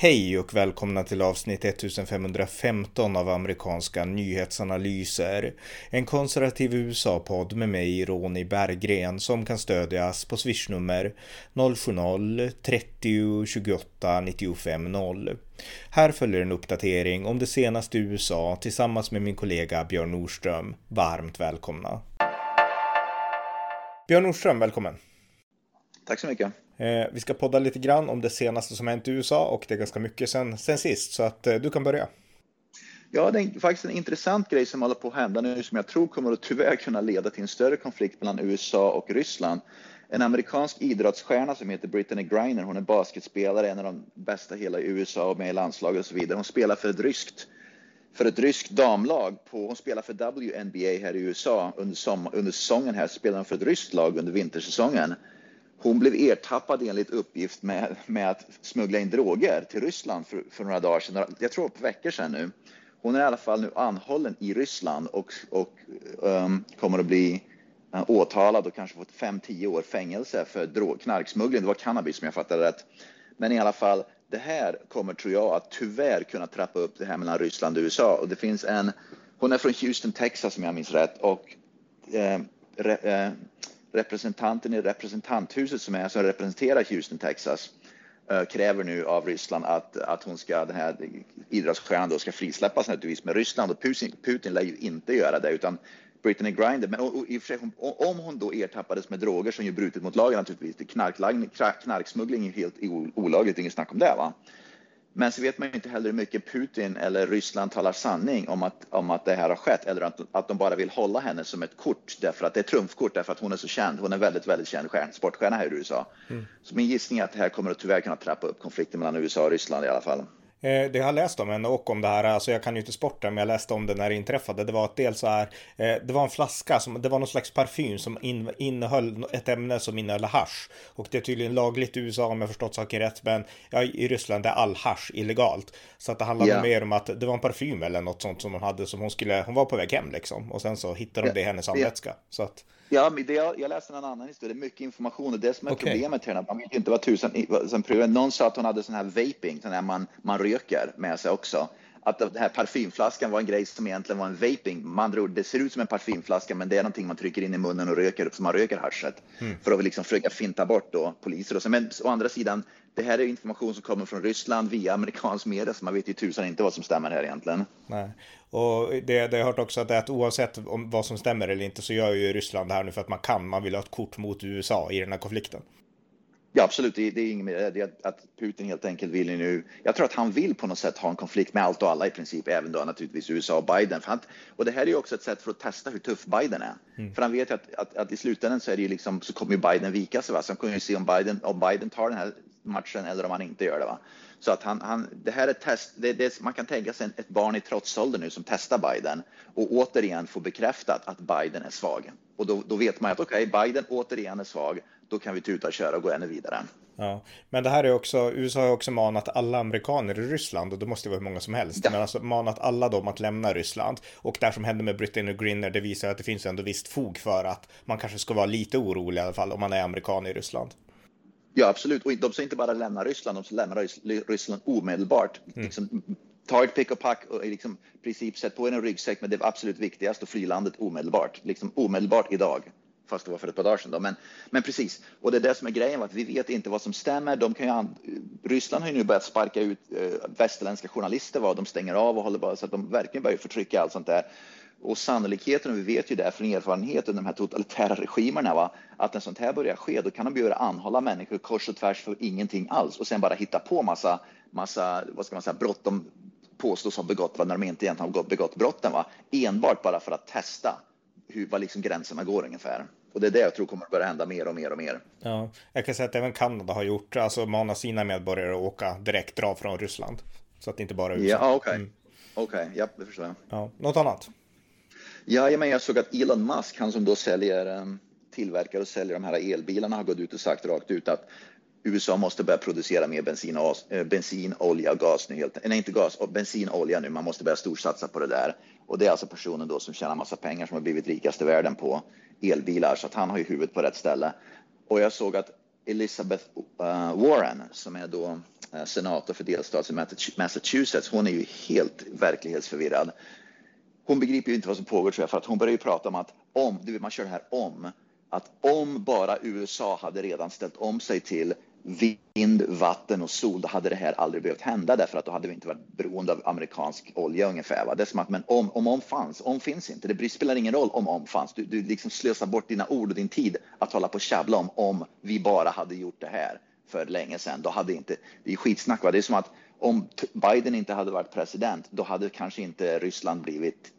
Hej och välkomna till avsnitt 1515 av amerikanska nyhetsanalyser. En konservativ USA-podd med mig, Ronny Berggren, som kan stödjas på swishnummer 070-30 28 95 0. Här följer en uppdatering om det senaste i USA tillsammans med min kollega Björn Nordström. Varmt välkomna! Björn Nordström, välkommen! Tack så mycket! Eh, vi ska podda lite grann om det senaste som hänt i USA och det är ganska mycket sen, sen sist, så att eh, du kan börja. Ja, det är faktiskt en intressant grej som håller på att hända nu som jag tror kommer att tyvärr kunna leda till en större konflikt mellan USA och Ryssland. En amerikansk idrottsstjärna som heter Brittany Griner, hon är basketspelare, en av de bästa i hela USA och med i landslaget och så vidare. Hon spelar för ett ryskt för ett ryskt damlag. På, hon spelar för WNBA här i USA under, som, under säsongen här spelar hon för ett ryskt lag under vintersäsongen. Hon blev ertappad enligt uppgift med, med att smuggla in droger till Ryssland för, för några dagar sedan, jag tror på veckor sedan nu. Hon är i alla fall nu anhållen i Ryssland och, och um, kommer att bli uh, åtalad och kanske fått 5-10 år fängelse för drog, knarksmuggling. Det var cannabis om jag fattade rätt. Men i alla fall, det här kommer tror jag att tyvärr kunna trappa upp det här mellan Ryssland och USA. Och det finns en, hon är från Houston, Texas om jag minns rätt och eh, re, eh, representanten i representanthuset som, är, som representerar Houston, Texas eh, kräver nu av Ryssland att, att hon ska, den här idrottsstjärnan då ska frisläppas naturligtvis. Men Ryssland och Putin, Putin lär ju inte göra det utan Brittany Grinder. men och, och, om hon då ertappades med droger som ju brutit mot lagen naturligtvis, knarksmuggling är helt olagligt, inget snack om det va. Men så vet man inte heller hur mycket Putin eller Ryssland talar sanning om att, om att det här har skett eller att, att de bara vill hålla henne som ett kort därför att det är trumfkort därför att hon är så känd. Hon är väldigt, väldigt känd stjärn, sportstjärna här i USA. Mm. Så min gissning är att det här kommer att tyvärr kunna trappa upp konflikten mellan USA och Ryssland i alla fall. Eh, det jag har läst om henne och om det här, alltså jag kan ju inte sporten, men jag läste om det när det inträffade. Det var att dels så här, eh, det var en flaska som, det var någon slags parfym som in, innehöll ett ämne som innehöll hash. Och det är tydligen lagligt i USA om jag förstått saker rätt, men ja, i Ryssland är all hash illegalt. Så att det handlade yeah. mer om att det var en parfym eller något sånt som hon hade som hon skulle, hon var på väg hem liksom. Och sen så hittade de det i hennes handväska. Så att, Ja, men det, jag, jag läste en annan historia. Det är mycket information och det som är okay. problemet här. Man vet inte vad tusen som prövar. Någon sa att hon hade sån här vaping, sån här man, man röker med sig också. Att den här parfymflaskan var en grej som egentligen var en vaping. Man tror, det ser ut som en parfymflaska, men det är någonting man trycker in i munnen och röker, som man röker haschet. Mm. För att liksom försöka finta bort då poliser. Och så. Men å andra sidan, det här är information som kommer från Ryssland via amerikansk media, så man vet ju tusan inte vad som stämmer här egentligen. Nej. Och det, det har hört också att, att oavsett om vad som stämmer eller inte så gör ju Ryssland det här nu för att man kan. Man vill ha ett kort mot USA i den här konflikten. Ja, absolut. Det, det är inget mer. Det är att Putin helt enkelt vill nu. Jag tror att han vill på något sätt ha en konflikt med allt och alla i princip, även då naturligtvis USA och Biden. För han, och det här är ju också ett sätt för att testa hur tuff Biden är. Mm. För han vet ju att, att, att, i slutändan så är det ju liksom så kommer ju Biden vika sig. Va? Så han kommer ju se om Biden om Biden tar den här matchen eller om han inte gör det. Va? Så att han, han, det här är test, det, det, man kan tänka sig ett barn i trotsålder nu som testar Biden och återigen får bekräftat att Biden är svag. Och då, då vet man att okej, okay, Biden återigen är svag, då kan vi tuta och köra och gå ännu vidare. Ja, men det här är också, USA har också manat alla amerikaner i Ryssland och det måste vara hur många som helst, ja. men alltså manat alla dem att lämna Ryssland. Och det som hände med Britain och Grinner, det visar att det finns ändå visst fog för att man kanske ska vara lite orolig i alla fall om man är amerikan i Ryssland. Ja, absolut. Och de ska inte bara lämna Ryssland, de ska lämna Ryssland omedelbart. Mm. Liksom, ta ett pick och pack och liksom, princip sätt på en ryggsäck med det absolut viktigaste och fly landet omedelbart. Liksom omedelbart idag. Fast det var för ett par dagar sedan. Då. Men, men precis, och det är det som är grejen, att vi vet inte vad som stämmer. De kan ju, Ryssland har ju nu börjat sparka ut eh, västerländska journalister, vad de stänger av och håller bara så att de verkligen börjar förtrycka allt sånt där. Och sannolikheten, och vi vet ju det från erfarenhet under de här totalitära regimerna, va, att när sånt här börjar ske, då kan de börja anhålla människor kors och tvärs för ingenting alls och sen bara hitta på massa, massa vad ska man säga, brott de påstås ha begått, när de inte egentligen har begått brotten, va? enbart bara för att testa hur, var liksom gränserna går ungefär. Och det är det jag tror kommer att börja hända mer och mer och mer. Ja, jag kan säga att även Kanada har gjort, alltså mana sina medborgare att åka direkt, dra från Ryssland. Så att inte bara USA. Ja, okej. Okay. Mm. Okej, okay, ja, det förstår jag. Ja, något annat? Ja, men jag såg att Elon Musk, han som då säljer, ehm, tillverkar och säljer de här elbilarna, har gått ut och sagt rakt ut att USA måste börja producera mer bensin, och, eh, bensin olja och gas nu. Helt, eh, nej, inte gas, bensin och olja nu. Man måste börja storsatsa på det där. Och det är alltså personen då som tjänar massa pengar som har blivit rikast i världen på elbilar. Så att han har ju huvudet på rätt ställe. Och jag såg att Elizabeth eh, Warren, som är då senator för delstaten Massachusetts, hon är ju helt verklighetsförvirrad. Hon begriper ju inte vad som pågår tror jag, för att hon börjar ju prata om att om, du vet man kör det här om, att om bara USA hade redan ställt om sig till vind, vatten och sol, då hade det här aldrig behövt hända därför att då hade vi inte varit beroende av amerikansk olja ungefär. Va? Det är som att, men om, om om fanns, om finns inte. Det spelar ingen roll om om fanns. Du, du liksom slösar bort dina ord och din tid att hålla på och tjabbla om om vi bara hade gjort det här för länge sedan. Då hade inte, det är skitsnack. Va? Det är som att om Biden inte hade varit president, då hade kanske inte Ryssland blivit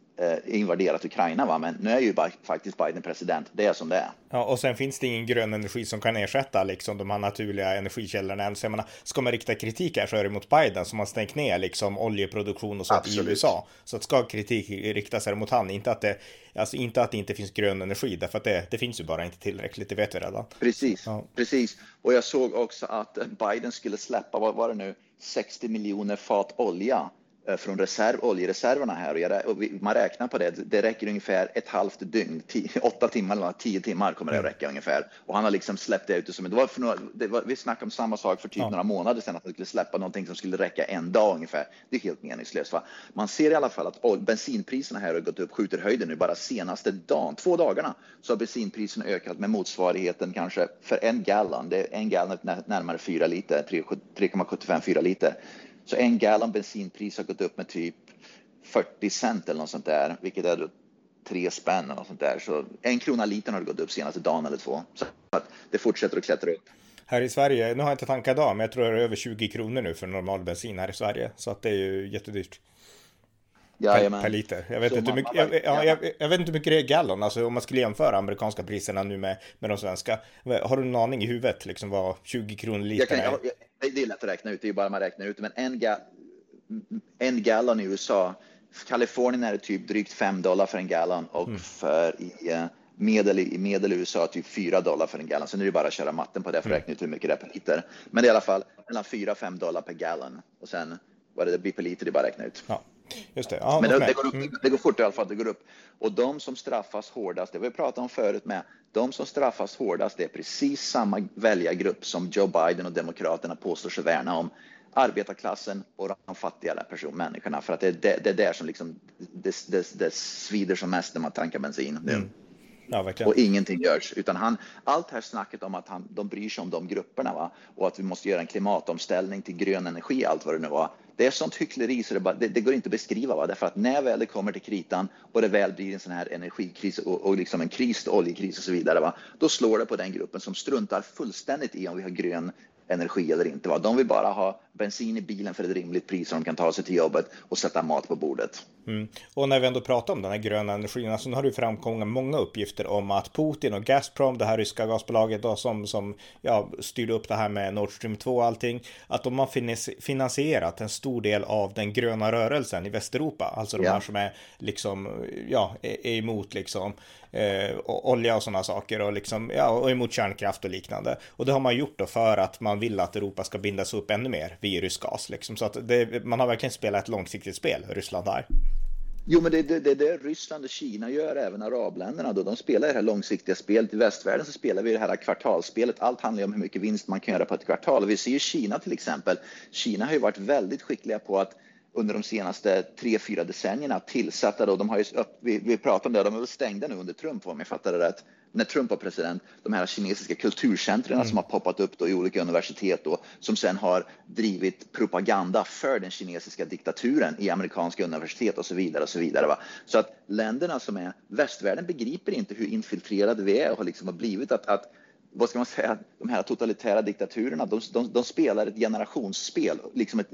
invaderat Ukraina. Va? Men nu är ju faktiskt Biden president. Det är som det är. Ja, och sen finns det ingen grön energi som kan ersätta liksom de här naturliga energikällorna än. Så jag menar, ska man rikta kritik här så är det mot Biden som har stängt ner liksom oljeproduktion och sånt i USA. Så att ska kritik riktas här mot han, inte att det, alltså inte att det inte finns grön energi, därför att det, det finns ju bara inte tillräckligt, det vet vi redan. Precis, ja. precis. Och jag såg också att Biden skulle släppa, vad var det nu, 60 miljoner fat olja Eh, från reserv, oljereserverna här och, man räknar på det. Det räcker ungefär ett halvt dygn, tio, åtta timmar eller tio timmar kommer det att mm. räcka ungefär. Och han har liksom släppt det ut det som det var för några, det var, vi snackade om samma sak för typ ja. några månader sedan att han skulle släppa någonting som skulle räcka en dag ungefär. Det är helt meningslöst. Va? Man ser i alla fall att bensinpriserna här har gått upp, skjuter höjden nu bara senaste dagen, två dagarna så har bensinpriserna ökat med motsvarigheten kanske för en gallon. Det är en gallon närmare 4 liter, 3,75-4 liter. Så en gallon bensinpris har gått upp med typ 40 cent eller något sånt där, vilket är tre spänn eller något sånt där. Så en krona litern har det gått upp senaste dagen eller två. Så att det fortsätter att klättra upp. Här i Sverige, nu har jag inte tankat idag, men jag tror det är över 20 kronor nu för normal bensin här i Sverige. Så att det är ju jättedyrt. Per, per, liter. Jag vet, inte mycket, jag, jag, jag, jag, vet inte hur mycket det är gallon, alltså om man skulle jämföra amerikanska priserna nu med, med de svenska. Har du en aning i huvudet liksom vad 20 kronor liter är? Det är lätt att räkna ut, det är bara man räknar ut Men en, ga en gallon i USA, Kalifornien är det typ drygt 5 dollar för en gallon och mm. för i uh, medel i medel i USA typ 4 dollar för en gallon. Sen är det bara att köra matten på det för att mm. räkna ut hur mycket det är per liter. Men det är i alla fall mellan 4 5 dollar per gallon och sen vad det blir per liter, det är bara att räkna ut. Ja. Just det. Ja, men det, det, går upp, mm. det går fort i alla fall, det går upp. Och de som straffas hårdast, det vi pratat om förut med, de som straffas hårdast det är precis samma väljargrupp som Joe Biden och Demokraterna påstår sig värna om. Arbetarklassen och de fattigare person, människorna. För att det är det, det är där som liksom, det, svider som mest när man tankar bensin. Mm. Ja, och ingenting görs. Utan han, allt här snacket om att han, de bryr sig om de grupperna va? och att vi måste göra en klimatomställning till grön energi, allt vad det nu var. Det är sånt hyckleri så det, bara, det, det, går inte att beskriva. Va? Därför att när väl det kommer till kritan och det väl blir en sån här energikris och, och liksom en kris, oljekris och så vidare, va? då slår det på den gruppen som struntar fullständigt i om vi har grön energi eller inte. Va? De vill bara ha bensin i bilen för ett rimligt pris så de kan ta sig till jobbet och sätta mat på bordet. Mm. Och när vi ändå pratar om den här gröna energin, alltså nu har det framkommit många uppgifter om att Putin och Gazprom, det här ryska gasbolaget då, som, som ja, styrde upp det här med Nord Stream 2 och allting, att de har finansierat en stor del av den gröna rörelsen i Västeuropa, alltså de ja. här som är liksom, ja, är emot liksom eh, olja och sådana saker och liksom, ja, och emot kärnkraft och liknande. Och det har man gjort då för att man vill att Europa ska bindas upp ännu mer vid rysk gas liksom. Så att det, man har verkligen spelat ett långsiktigt spel, Ryssland här. Jo, men det är det, det, det, Ryssland och Kina gör, även arabländerna. Då. De spelar det här långsiktiga spelet. I västvärlden så spelar vi det här kvartalsspelet. Allt handlar om hur mycket vinst man kan göra på ett kvartal. vi ser ju Kina till exempel. Kina har ju varit väldigt skickliga på att under de senaste tre, fyra decennierna tillsatta då, de har ju, vi, vi pratar om det, de är väl stängda nu under Trump om jag fattar det rätt, när Trump var president, de här kinesiska kulturcentren mm. som har poppat upp då i olika universitet då, som sen har drivit propaganda för den kinesiska diktaturen i amerikanska universitet och så vidare och så vidare. Va? Så att länderna som är västvärlden begriper inte hur infiltrerade vi är och har liksom har blivit att, att vad ska man säga, de här totalitära diktaturerna, de, de, de spelar ett generationsspel. Liksom ett,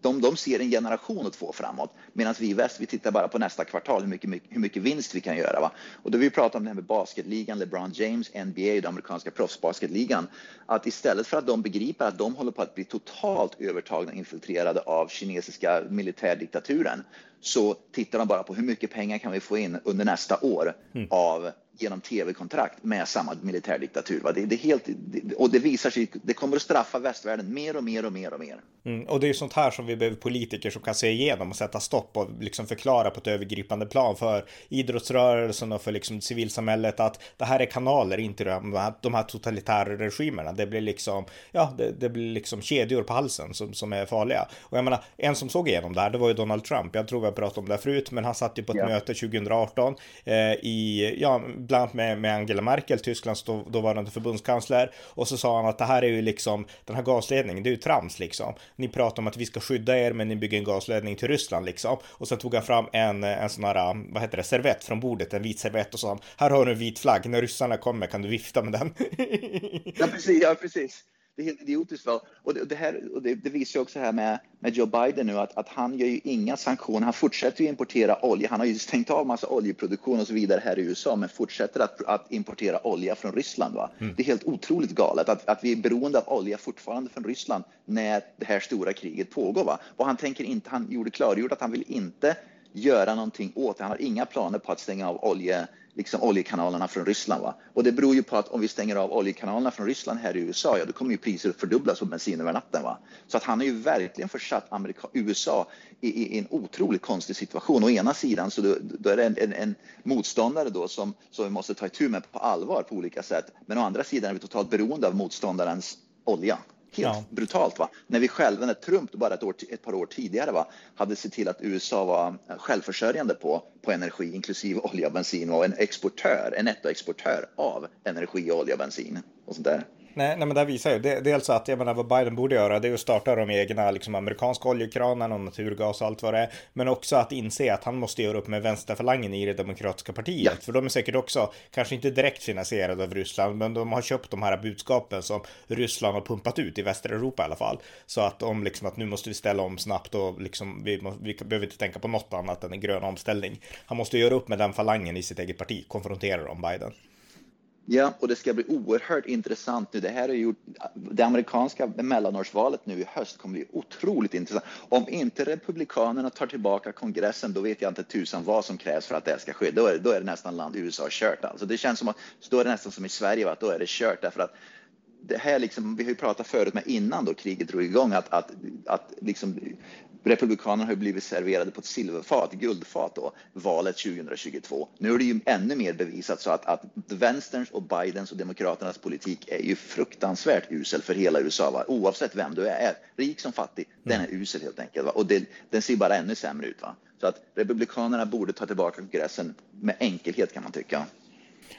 de, de ser en generation och två framåt. Medan vi i väst, vi tittar bara på nästa kvartal, hur mycket, hur mycket vinst vi kan göra. Va? Och då vi pratar om det här med basketligan, LeBron James, NBA, den amerikanska proffsbasketligan. Att istället för att de begriper att de håller på att bli totalt övertagna infiltrerade av kinesiska militärdiktaturen så tittar de bara på hur mycket pengar kan vi få in under nästa år mm. av genom tv-kontrakt med samma militärdiktatur. Va? Det, det helt, det, och det visar sig, det kommer att straffa västvärlden mer och mer och mer och mer. Mm, och det är sånt här som vi behöver politiker som kan se igenom och sätta stopp och liksom förklara på ett övergripande plan för idrottsrörelsen och för liksom civilsamhället att det här är kanaler, inte de här, de här totalitära regimerna. Det blir liksom, ja, det, det, blir liksom kedjor på halsen som, som är farliga. Och jag menar, en som såg igenom det här, det var ju Donald Trump. Jag tror vi har pratat om det här förut, men han satt ju på ett yeah. möte 2018 eh, i, ja, bland annat med, med Angela Merkel, Tysklands då, dåvarande förbundskansler. Och så sa han att det här är ju liksom, den här gasledningen, det är ju trams liksom. Ni pratar om att vi ska skydda er, men ni bygger en gasledning till Ryssland liksom. Och sen tog han fram en, en sån här, vad heter det, servett från bordet, en vit servett och sa här har du en vit flagg, när ryssarna kommer kan du vifta med den. ja, precis, ja, precis det är helt idiotiskt. Va? Och det, det här, och det, det, visar ju också här med, med Joe Biden nu att, att han gör ju inga sanktioner. Han fortsätter ju importera olja. Han har ju stängt av massa oljeproduktion och så vidare här i USA, men fortsätter att, att importera olja från Ryssland. Va? Mm. Det är helt otroligt galet att, att vi är beroende av olja fortfarande från Ryssland när det här stora kriget pågår. Va? Och han tänker inte, han gjorde klargjort att han vill inte göra någonting åt det. Han har inga planer på att stänga av olje liksom oljekanalerna från Ryssland. Va? Och det beror ju på att om vi stänger av oljekanalerna från Ryssland här i USA, ja då kommer ju priset fördubblas på bensin över natten. Va? Så att han har ju verkligen försatt Amerika USA i, i, i, en otroligt konstig situation. Å ena sidan så då, då är det en, en, en, motståndare då som, som vi måste ta itu med på allvar på olika sätt. Men å andra sidan är vi totalt beroende av motståndarens olja. Helt ja. brutalt. Va? När vi själva, när Trump bara ett, år, ett par år tidigare va, hade sett till att USA var eh, självförsörjande på, på energi, inklusive olja och bensin och en exportör, en nettoexportör av energi, olja och bensin och sånt där. Nej, nej, men det visar ju det, dels att jag menar vad Biden borde göra, det är att starta de egna liksom amerikanska oljekranarna och naturgas och allt vad det är. Men också att inse att han måste göra upp med vänsterfalangen i det demokratiska partiet. Ja. För de är säkert också, kanske inte direkt finansierade av Ryssland, men de har köpt de här budskapen som Ryssland har pumpat ut i västra Europa i alla fall. Så att om liksom att nu måste vi ställa om snabbt och liksom vi, må, vi behöver inte tänka på något annat än en grön omställning. Han måste göra upp med den falangen i sitt eget parti, konfrontera dem Biden. Ja, och det ska bli oerhört intressant nu. Det här är ju det amerikanska mellanårsvalet nu i höst kommer bli otroligt intressant. Om inte republikanerna tar tillbaka kongressen, då vet jag inte tusan vad som krävs för att det ska ske. Då är, då är det nästan land USA kört. Alltså det känns som att då är det nästan som i Sverige, va? då är det kört därför att det här liksom, vi har ju pratat förut med innan då kriget drog igång att, att, att liksom, Republikanerna har blivit serverade på ett silverfat, guldfat då, valet 2022. Nu är det ju ännu mer bevisat så att, att vänsterns och Bidens och demokraternas politik är ju fruktansvärt usel för hela USA. Va? Oavsett vem du är, rik som fattig, mm. den är usel helt enkelt. Va? Och det, den ser bara ännu sämre ut. Va? Så att Republikanerna borde ta tillbaka kongressen med enkelhet kan man tycka.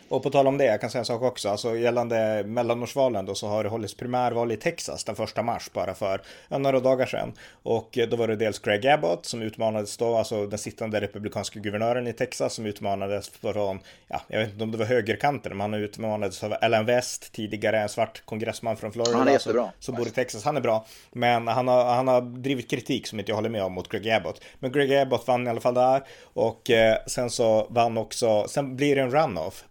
Och på tal om det, jag kan säga en sak också. Alltså gällande mellanårsvalen då så har det hållits primärval i Texas den första mars bara för några dagar sedan. Och då var det dels Greg Abbott som utmanades då, alltså den sittande republikanska guvernören i Texas som utmanades från, ja, jag vet inte om det var högerkanten, men han utmanades av Alan West, tidigare en svart kongressman från Florida. Han är jättebra. Som, som bor i Texas. Han är bra. Men han har, han har drivit kritik som inte jag håller med om mot Greg Abbott. Men Greg Abbott vann i alla fall där. Och eh, sen så vann också, sen blir det en runoff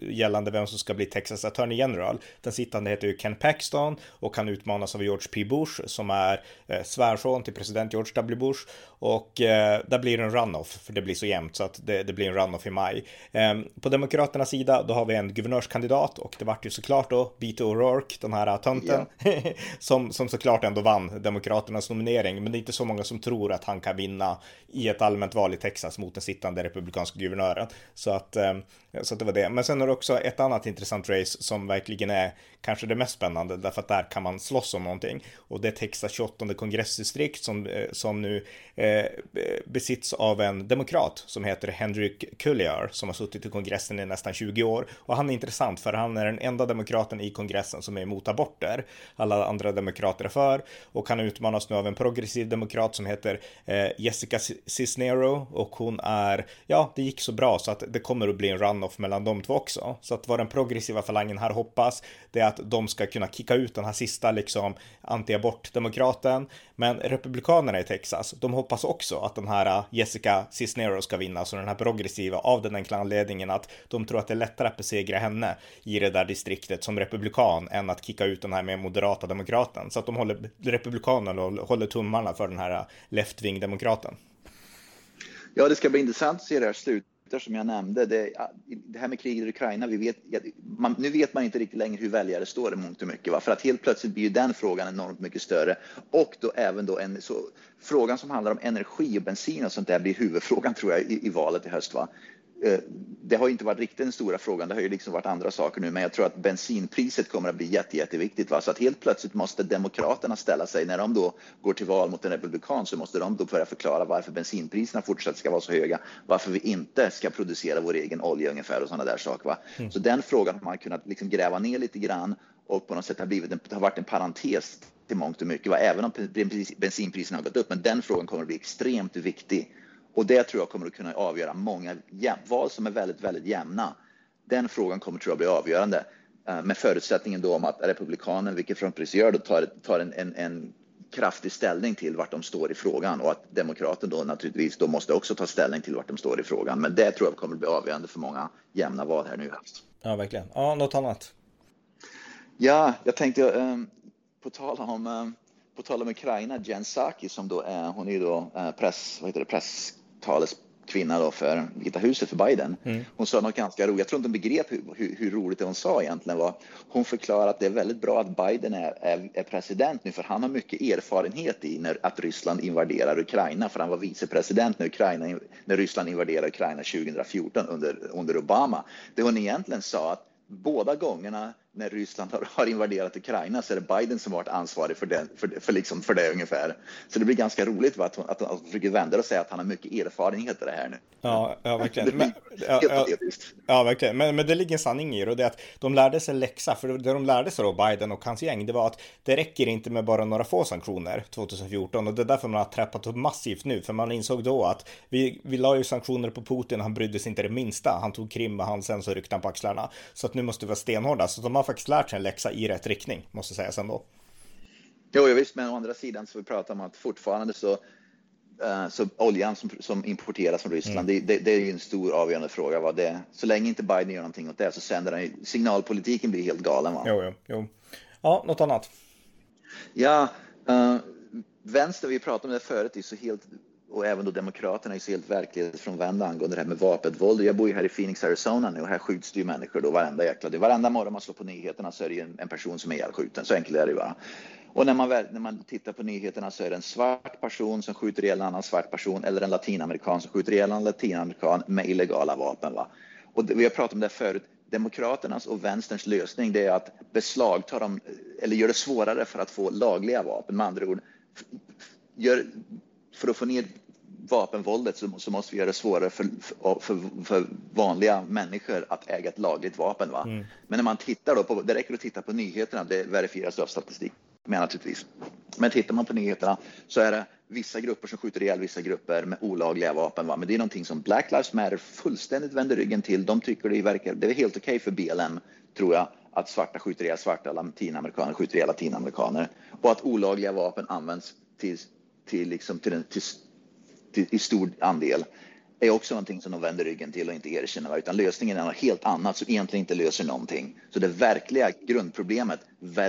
gällande vem som ska bli Texas Attorney General. Den sittande heter ju Ken Paxton och han utmanas av George P. Bush som är eh, svärson till president George W. Bush. Och eh, där blir det en runoff för det blir så jämnt så att det, det blir en runoff i maj. Eh, på Demokraternas sida då har vi en guvernörskandidat och det vart ju såklart då Beto O'Rourke, den här tönten, yeah. som, som såklart ändå vann Demokraternas nominering. Men det är inte så många som tror att han kan vinna i ett allmänt val i Texas mot den sittande republikanska guvernören. Så att, eh, så att det var det. Men sen har du också ett annat intressant race som verkligen är kanske det mest spännande därför att där kan man slåss om någonting. Och det är Texas 28 kongressdistrikt som, eh, som nu eh, Eh, besitts av en demokrat som heter Henrik Kulliar som har suttit i kongressen i nästan 20 år. Och han är intressant för han är den enda demokraten i kongressen som är emot aborter. Alla andra demokrater är för och han utmanas nu av en progressiv demokrat som heter eh, Jessica Cisnero och hon är, ja, det gick så bra så att det kommer att bli en runoff mellan de två också. Så att vad den progressiva falangen här hoppas, det är att de ska kunna kicka ut den här sista liksom anti-abortdemokraten. Men republikanerna i Texas, de hoppas också att den här äh, Jessica Cisneros ska vinna, så den här progressiva, av den enkla anledningen att de tror att det är lättare att besegra henne i det där distriktet som republikan än att kicka ut den här mer moderata demokraten. Så att de håller, republikanerna håller tummarna för den här äh, left-wing demokraten. Ja, det ska bli intressant att se det här slutet som jag nämnde, det, det här med kriget i Ukraina, vi vet, man, nu vet man inte riktigt längre hur väljare står i mångt och mycket. Va? För att helt plötsligt blir ju den frågan enormt mycket större. Och då även då en så, frågan som handlar om energi och bensin och sånt där blir huvudfrågan tror jag i, i valet i höst. Va? Eh, det har inte varit riktigt den stora frågan, det har ju liksom varit andra saker nu, men jag tror att bensinpriset kommer att bli jätte, jätteviktigt. Va? Så att helt plötsligt måste Demokraterna ställa sig, när de då går till val mot en republikan, så måste de då börja förklara varför bensinpriserna fortsatt ska vara så höga, varför vi inte ska producera vår egen olja ungefär och sådana där saker. Va? Mm. Så den frågan har man kunnat liksom gräva ner lite grann och på något sätt har, blivit en, har varit en parentes till mångt och mycket, va? även om bensinpriserna har gått upp. Men den frågan kommer att bli extremt viktig och det tror jag kommer att kunna avgöra många val som är väldigt, väldigt jämna. Den frågan kommer tror jag bli avgörande eh, med förutsättningen då om att republikanen, vilket Trump gör, då tar, tar en, en, en kraftig ställning till vart de står i frågan och att demokraten då naturligtvis då måste också ta ställning till vart de står i frågan. Men det tror jag kommer att bli avgörande för många jämna val här nu i höst. Ja, verkligen. Ja, något annat? Ja, jag tänkte eh, på tal om eh, på tal om Ukraina, Jen Psaki som då är, hon är då press, vad heter det, press taleskvinna då för Vita huset för Biden. Mm. Hon sa något ganska roligt. Jag tror inte hon begrep hur, hur, hur, roligt det hon sa egentligen var. Hon förklarade att det är väldigt bra att Biden är, är, är, president nu för han har mycket erfarenhet i när, att Ryssland invaderar Ukraina för han var vicepresident när, Ukraina, när Ryssland invaderade Ukraina 2014 under, under Obama. Det hon egentligen sa att båda gångerna när Ryssland har, har, invaderat Ukraina så är det Biden som varit ansvarig för det, för, för, liksom, för det ungefär. Så det blir ganska roligt va, att, att, att, att försöker vända och säga att han har mycket erfarenhet i det här nu. Ja, ja verkligen. Men, ja, ja, ja, verkligen. Men, men det ligger en sanning i det och det är att de lärde sig läxa, för det de lärde sig då, Biden och hans gäng, det var att det räcker inte med bara några få sanktioner 2014 och det är därför man har träppat upp massivt nu, för man insåg då att vi, vi la ju sanktioner på Putin han brydde sig inte det minsta. Han tog Krim och han sen så ryckte han på axlarna. Så att nu måste vi vara stenhårda. Så de har faktiskt lärt sig en läxa i rätt riktning, måste sägas ändå. Jo, visst, men å andra sidan så vi pratar om att fortfarande så, uh, så oljan som, som importeras från Ryssland, mm. det, det, det, är ju en stor avgörande fråga. Vad det, så länge inte Biden gör någonting åt det så sänder den, signalpolitiken blir helt galen. Va? Jo, jo, jo. Ja, något annat? Ja, uh, vänster, vi pratade om det förut, är så helt och även då Demokraterna är så helt verklighetsfrånvända angående det här med vapenvåld. Jag bor ju här i Phoenix, Arizona nu och här skjuts det ju människor då varenda jäkla dag. Varenda morgon man slår på nyheterna så är det ju en, en person som är ihjälskjuten. Så enkelt är det ju. Och när man, när man tittar på nyheterna så är det en svart person som skjuter ihjäl en annan svart person eller en latinamerikan som skjuter ihjäl en latinamerikan med illegala vapen. Va? Och vi har pratat om det förut. Demokraternas och vänsterns lösning det är att beslagta dem eller göra det svårare för att få lagliga vapen. Med andra ord, gör, för att få ner vapenvåldet så, så måste vi göra det svårare för, för, för, vanliga människor att äga ett lagligt vapen. Va? Mm. Men när man tittar då på, det räcker att titta på nyheterna, det verifieras av statistik med naturligtvis. Men tittar man på nyheterna så är det vissa grupper som skjuter ihjäl vissa grupper med olagliga vapen. Va? Men det är någonting som Black Lives Matter fullständigt vänder ryggen till. De tycker det verkar, det är helt okej okay för BLM, tror jag, att svarta skjuter ihjäl svarta, latinamerikaner skjuter ihjäl latinamerikaner och att olagliga vapen används till till, liksom, till, en, till, till, i stor andel är också någonting som de vänder ryggen till och inte erkänner, utan lösningen är något helt annat som egentligen inte löser någonting. Så det verkliga grundproblemet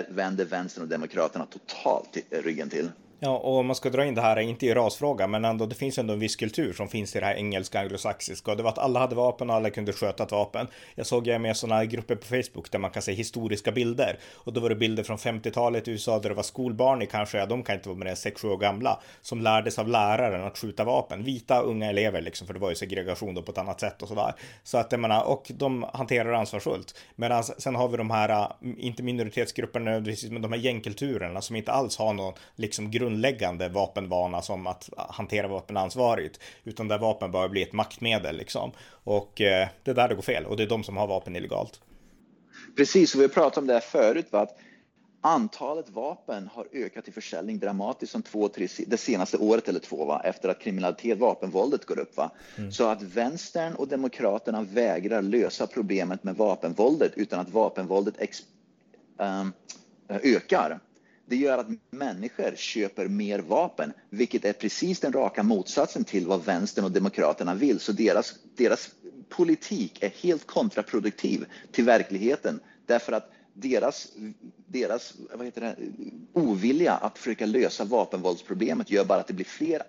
vänder vänstern och demokraterna totalt ryggen till. Ja, och om man ska dra in det här, inte i rasfråga, men ändå, det finns ändå en viss kultur som finns i det här engelska anglosaxiska. Och det var att alla hade vapen och alla kunde sköta ett vapen. Jag såg jag med sådana grupper på Facebook där man kan se historiska bilder. Och då var det bilder från 50-talet i USA där det var skolbarn i kanske, ja, de kan inte vara mer än 6-7 år gamla, som lärdes av läraren att skjuta vapen. Vita unga elever liksom, för det var ju segregation då på ett annat sätt och sådär. Så att jag menar, och de hanterar ansvarsfullt. Medan sen har vi de här, äh, inte minoritetsgrupperna men de här gängkulturerna som inte alls har någon liksom grund grundläggande vapenvana som att hantera vapen ansvarigt, utan där vapen börjar bli ett maktmedel liksom. Och eh, det är där det går fel och det är de som har vapen illegalt. Precis, och vi pratat om det här förut, va? att antalet vapen har ökat i försäljning dramatiskt som två, tre, det senaste året eller två, va? efter att kriminalitet, vapenvåldet går upp. Va? Mm. Så att vänstern och demokraterna vägrar lösa problemet med vapenvåldet utan att vapenvåldet ex, um, ökar det gör att människor köper mer vapen, vilket är precis den raka motsatsen till vad vänstern och demokraterna vill. Så deras, deras politik är helt kontraproduktiv till verkligheten därför att deras, deras vad heter det, ovilja att försöka lösa vapenvåldsproblemet gör bara att det blir fler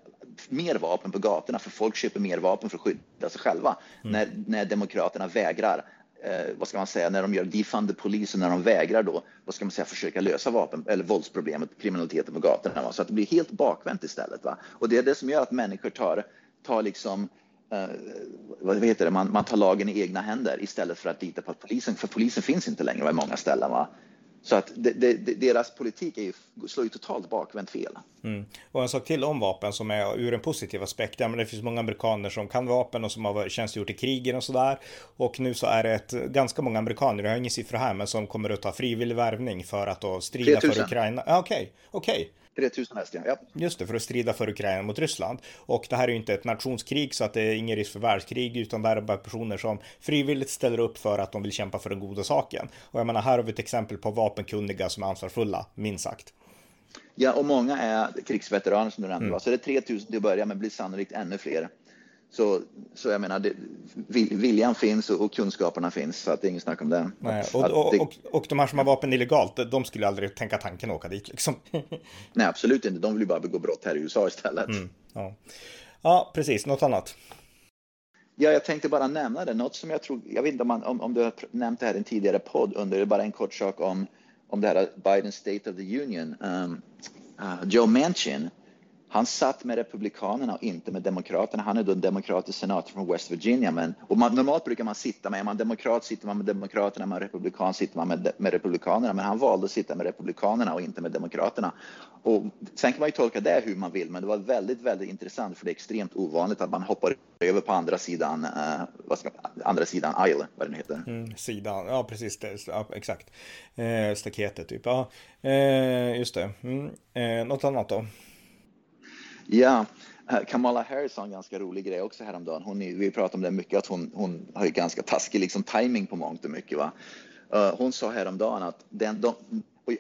mer vapen på gatorna för folk köper mer vapen för att skydda sig själva. Mm. När, när demokraterna vägrar eh, vad ska man säga, när de gör defund och när de vägrar då, vad ska man säga, försöka lösa vapen eller våldsproblemet, kriminaliteten på gatorna. Va? Så att det blir helt bakvänt istället. Va? Och det är det som gör att människor tar, tar liksom eh, vad heter det, man, man tar lagen i egna händer istället för att lita på att polisen, för polisen finns inte längre i många ställen. Va? Så att det, det, deras politik är ju, slår ju totalt bakvänt fel. Mm. Och en sak till om vapen som är ur en positiv aspekt. Ja, men det finns många amerikaner som kan vapen och som har tjänstgjort i krigen och sådär. Och nu så är det ett, ganska många amerikaner, jag har ingen siffra här, men som kommer att ta frivillig värvning för att då strida 3000. för Ukraina. Okej, okay, okej. Okay. 3000 hästar, ja. Just det, för att strida för Ukraina mot Ryssland. Och det här är ju inte ett nationskrig så att det är ingen risk för världskrig utan det här är bara personer som frivilligt ställer upp för att de vill kämpa för den goda saken. Och jag menar, här har vi ett exempel på vapenkunniga som är ansvarsfulla, minst sagt. Ja, och många är krigsveteraner som du nämnde. Mm. Så det är 3000 till att börja med, blir sannolikt ännu fler. Så, så jag menar, det, viljan finns och, och, kunskaperna finns, så att det är inget snack om det. Nej, och, och, det... och, och, de här som har vapen illegalt, de skulle aldrig tänka tanken att åka dit liksom. Nej, absolut inte. De vill ju bara begå brott här i USA istället. Mm, ja. ja, precis. Något annat? Ja, jag tänkte bara nämna det. Något som jag tror, jag vet inte om, man, om, om du har nämnt det här i en tidigare podd under, bara en kort sak om, om det här Biden State of the Union. Um, uh, Joe Manchin, han satt med Republikanerna och inte med Demokraterna. Han är då en demokratisk senator från West Virginia. Men, och man, normalt brukar man sitta med, är man demokrat sitter man med Demokraterna, är man republikan sitter man med, med Republikanerna. Men han valde att sitta med Republikanerna och inte med Demokraterna. Och sen kan man ju tolka det hur man vill, men det var väldigt, väldigt intressant för det är extremt ovanligt att man hoppar över på andra sidan, eh, vad ska, andra sidan aisle, vad den heter. Mm, sidan, ja precis, det, ja, exakt. Eh, staketet typ, ja. Eh, just det. Mm. Eh, något annat då? Ja, eh, Kamala Harris har en ganska rolig grej också häromdagen. Hon, vi pratar om det mycket, att hon, hon har ju ganska taskig liksom, timing på mångt och mycket. Va? Uh, hon sa häromdagen att den, de,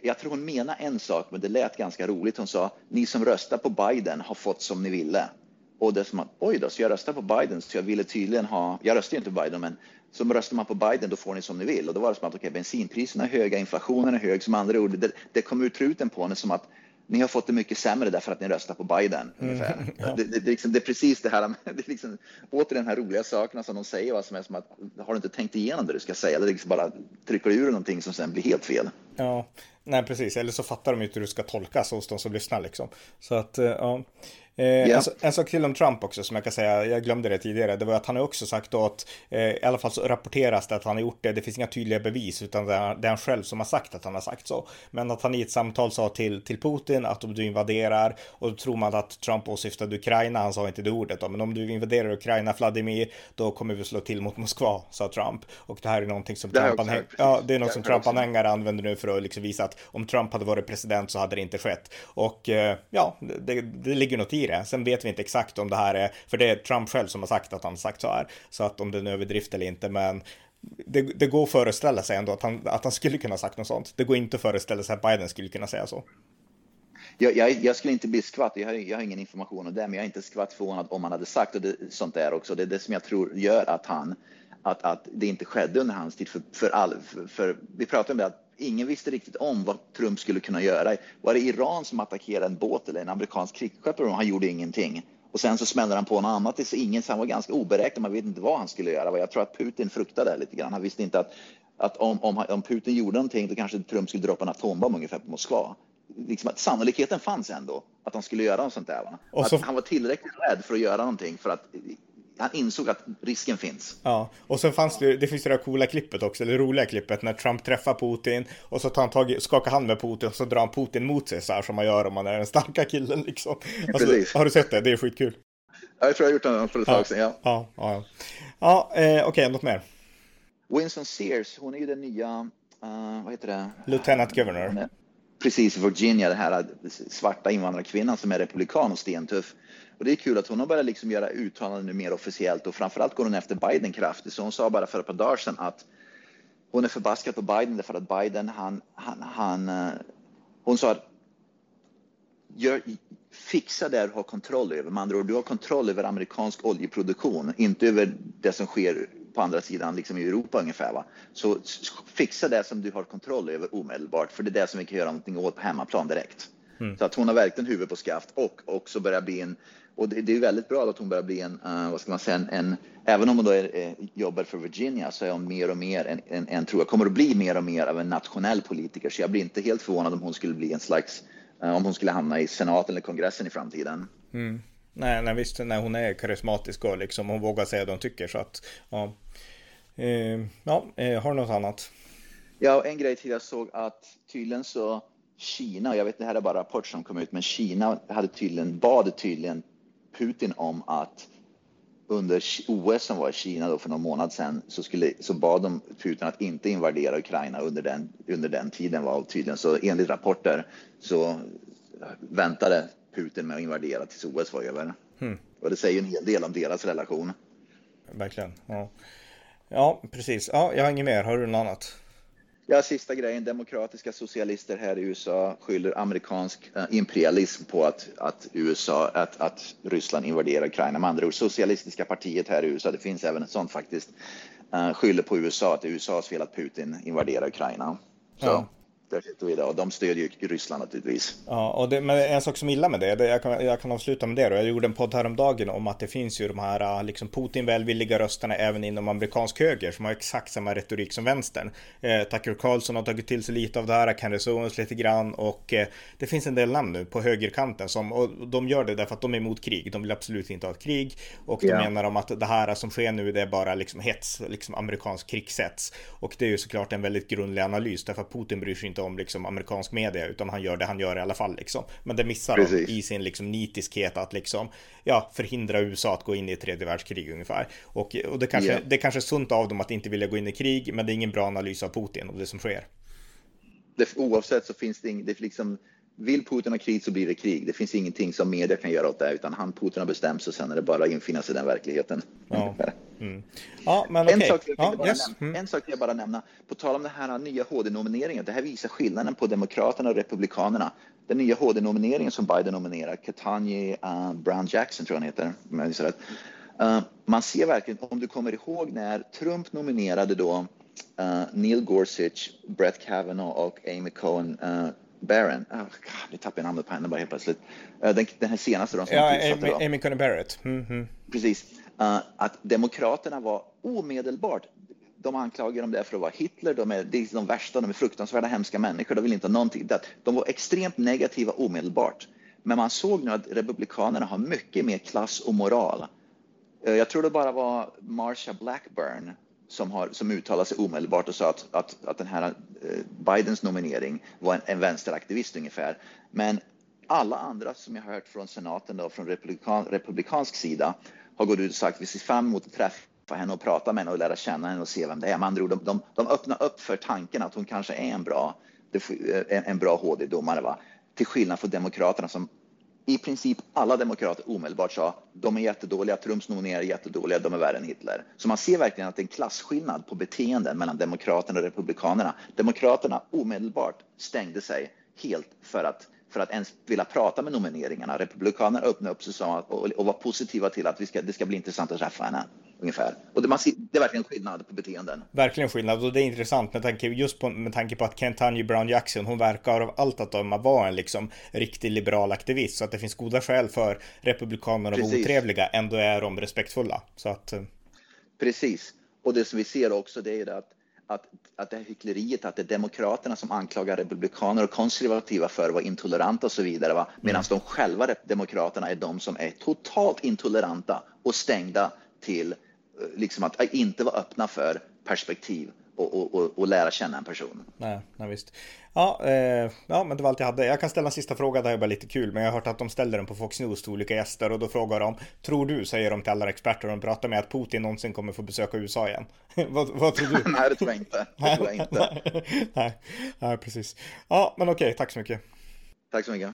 jag tror hon menar en sak, men det lät ganska roligt. Hon sa, ni som röstar på Biden har fått som ni ville. Och det är som att, oj då, så jag röstar på Biden, så jag ville tydligen ha, jag röstar ju inte på Biden, men så röstar man på Biden, då får ni som ni vill. Och då var det som att, okej, okay, bensinpriserna är höga, inflationen är hög, som andra ord, det, det kom ut truten på henne som att ni har fått det mycket sämre därför att ni röstar på Biden. Mm, ja. det, det, det, liksom, det, är precis det här, det är liksom, åter den här roliga sakerna som de säger, vad som är som att har du inte tänkt igenom det du ska säga, eller liksom bara trycker ur någonting som sen blir helt fel. Ja, nej precis, eller så fattar de inte hur det ska tolkas hos de som lyssnar liksom. Så att, eh. Yeah. En, en, sak till om Trump också som jag kan säga, jag glömde det tidigare, det var att han har också sagt då att eh, i alla fall så rapporteras det att han har gjort det, det finns inga tydliga bevis utan det är, det är han själv som har sagt att han har sagt så. Men att han i ett samtal sa till, till Putin att om du invaderar och då tror man att Trump åsyftade Ukraina, han sa inte det ordet då, men om du invaderar Ukraina, Vladimir, då kommer vi slå till mot Moskva, sa Trump. Och det här är någonting som Trump-anhängare ja, det är något som Trump-anhängare använder nu för att liksom visa att om Trump hade varit president så hade det inte skett. Och eh, ja, det, det ligger något i det. Sen vet vi inte exakt om det här är, för det är Trump själv som har sagt att han sagt så här. Så att om det är en överdrift eller inte, men det, det, går att föreställa sig ändå att han, att han skulle kunna sagt något sånt. Det går inte att föreställa sig att Biden skulle kunna säga så. Jag, jag, jag skulle inte bli skvatt, jag har, jag har, ingen information om det, men jag är inte skvatt förvånad om han hade sagt och det, sånt där också. Det är det som jag tror gör att han, att, att det inte skedde under hans tid. För, för, all, för, för vi pratade om det, att ingen visste riktigt om vad Trump skulle kunna göra. Var det Iran som attackerade en båt eller en amerikansk krigsskepp? Han gjorde ingenting. Och sen så smällde han på något annat. Det ingen, han var ganska oberäknad. Man vet inte vad han skulle göra. Jag tror att Putin fruktade lite grann. Han visste inte att, att om, om, om Putin gjorde någonting, då kanske Trump skulle droppa en atombomb ungefär på Moskva. Liksom att sannolikheten fanns ändå att han skulle göra något sånt där. Så... han var tillräckligt rädd för att göra någonting för att han insåg att risken finns. Ja, och sen fanns det, det finns det där coola klippet också, eller roliga klippet när Trump träffar Putin och så tar han tag, skakar hand med Putin och så drar han Putin mot sig så här som man gör om man är den starka killen liksom. Alltså, har du sett det? Det är skitkul. Ja, jag tror jag har gjort det för ett tag sedan, ja. Ja, ja, ja. ja eh, okej, okay, något mer? Winston Sears, hon är ju den nya, uh, vad heter det? Lieutenant Governor. Precis, i Virginia, den här svarta invandrarkvinnan som är republikan och stentuff. Och det är kul att hon har börjat liksom göra uttalanden nu mer officiellt och framförallt går hon efter Biden kraftigt. Så hon sa bara för ett par dagar sedan att hon är förbaskad på Biden därför att Biden, han, han, han uh, hon sa gör, fixa det du har kontroll över. Med andra ord, du har kontroll över amerikansk oljeproduktion, inte över det som sker på andra sidan, liksom i Europa ungefär. Va? Så fixa det som du har kontroll över omedelbart, för det är det som vi kan göra någonting åt på hemmaplan direkt. Mm. Så att hon har verkligen huvud på skaft och också börjar bli en och det, det, är väldigt bra att hon börjar bli en, uh, vad ska man säga, en, en även om hon då är, är, jobbar för Virginia så är hon mer och mer en, en, en, tror jag, kommer att bli mer och mer av en nationell politiker. Så jag blir inte helt förvånad om hon skulle bli en slags, uh, om hon skulle hamna i senaten eller kongressen i framtiden. Mm. Nej, nej, visst, nej, hon är karismatisk och liksom hon vågar säga det hon tycker så att ja. Eh, ja, eh, har du något annat? Ja, en grej till jag såg att tydligen så Kina, jag vet det här är bara rapport som kom ut, men Kina hade tydligen, bad tydligen Putin om att under OS som var i Kina då för någon månad sedan så, skulle, så bad de Putin att inte invadera Ukraina under den, under den tiden var tydligen så enligt rapporter så väntade Putin med att invadera tills OS var över. Hmm. Och det säger en hel del om deras relation. Verkligen. Ja, ja precis. Ja, jag har inget mer. Har du något annat? Ja, sista grejen. Demokratiska socialister här i USA skyller amerikansk eh, imperialism på att, att, USA, att, att Ryssland invaderar Ukraina. Med andra ord, socialistiska partiet här i USA, det finns även ett sånt faktiskt, eh, skyller på USA att det är USAs fel att Putin invaderar Ukraina. Så. Ja där sitter vi idag. De stödjer ju Ryssland naturligtvis. Ja, och det, men en sak som illa med det, det jag, kan, jag kan avsluta med det då. Jag gjorde en podd häromdagen om att det finns ju de här liksom Putin-välvilliga rösterna även inom amerikansk höger som har exakt samma retorik som vänstern. Eh, Tucker Carlson har tagit till sig lite av det här, Candace Owens lite grann och eh, det finns en del namn nu på högerkanten som, och de gör det därför att de är emot krig. De vill absolut inte ha ett krig och de yeah. menar om att det här som sker nu det är bara liksom hets, liksom amerikansk krigshets. Och det är ju såklart en väldigt grundlig analys därför att Putin bryr sig inte om liksom amerikansk media utan han gör det han gör i alla fall liksom. Men det missar Precis. de i sin liksom nitiskhet att liksom ja, förhindra USA att gå in i tredje världskrig ungefär. Och, och det, kanske, yeah. det kanske är sunt av dem att inte vilja gå in i krig, men det är ingen bra analys av Putin och det som sker. Det, oavsett så finns det, det liksom vill Putin ha krig så blir det krig. Det finns ingenting som media kan göra åt det, utan han Putin har bestämt sig och sen är det bara att infinna sig i den verkligheten. Ja. Mm. Ja, men en, sak ja, yes. mm. en sak vill jag bara nämna, på tal om den här nya HD-nomineringen, det här visar skillnaden på Demokraterna och Republikanerna. Den nya HD-nomineringen som Biden nominerar, Ketanji uh, Brown Jackson tror jag han heter, om jag rätt. Uh, man ser verkligen, om du kommer ihåg när Trump nominerade då uh, Neil Gorsuch, Brett Kavanaugh och Amy Cohen Barron, oh, God, nu tappade jag namnet på henne bara helt plötsligt. Uh, den, den här senaste då, som Ja, Amy, Amy Coney Barrett. Mm -hmm. Precis. Uh, att Demokraterna var omedelbart de anklagar dem där för att vara Hitler, de är, det är de värsta, de är fruktansvärda, hemska människor, de vill inte ha någonting. De var extremt negativa omedelbart. Men man såg nu att Republikanerna har mycket mer klass och moral. Uh, jag tror det bara var Marsha Blackburn som, har, som uttalade sig omedelbart och sa att, att, att den här eh, Bidens nominering var en, en vänsteraktivist ungefär. Men alla andra som jag har hört från senaten och från republikan, republikansk sida har gått ut och sagt att vi ser fram emot att träffa henne och prata med henne och lära känna henne och se vem det är. Med andra ord, de, de, de öppnar upp för tanken att hon kanske är en bra, en bra HD-domare. Till skillnad från Demokraterna som i princip alla demokrater omedelbart sa de är jättedåliga, Trumps nominerade är jättedåliga, de är värre än Hitler. Så man ser verkligen att det är en klasskillnad på beteenden mellan Demokraterna och Republikanerna. Demokraterna omedelbart stängde sig helt för att för att ens vilja prata med nomineringarna. Republikanerna öppnade upp sig och, och var positiva till att vi ska, det ska bli intressant att träffa henne. Ungefär. Och det, man ser, det är verkligen skillnad på beteenden. Verkligen skillnad och det är intressant med tanke, just på, med tanke på att Kentanji Brown Jackson, hon verkar av allt att döma vara en liksom riktig liberal aktivist. Så att det finns goda skäl för republikanerna att vara otrevliga, ändå är de respektfulla. Så att... Eh, Precis. Och det som vi ser också det är att att, att det här hyckleriet, att det är demokraterna som anklagar republikaner och konservativa för att vara intoleranta och så vidare. Va? Medan mm. de själva, demokraterna, är de som är totalt intoleranta och stängda till liksom att inte vara öppna för perspektiv och, och, och, lära känna en person. Nej, nej visst. Ja, eh, ja, men det var allt jag hade. Jag kan ställa en sista fråga, det är bara lite kul, men jag har hört att de ställer den på Fox News till olika gäster och då frågar de, tror du, säger de till alla experter de pratar med, att Putin någonsin kommer få besöka USA igen? vad, vad, tror du? nej, det tror jag inte. Det tror jag inte. nej, nej, precis. Ja, men okej, tack så mycket. Tack så mycket.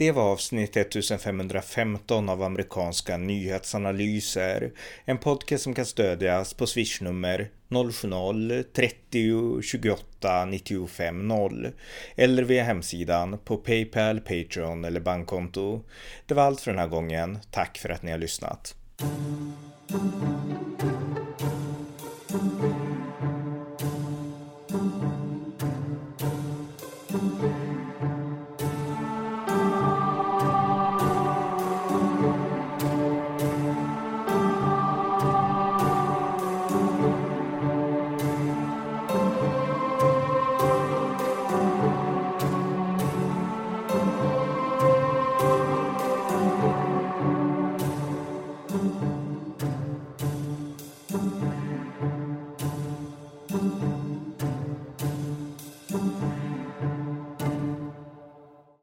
Det var avsnitt 1515 av amerikanska nyhetsanalyser. En podcast som kan stödjas på swishnummer 070-30 28 95 0 eller via hemsidan på Paypal, Patreon eller bankkonto. Det var allt för den här gången. Tack för att ni har lyssnat.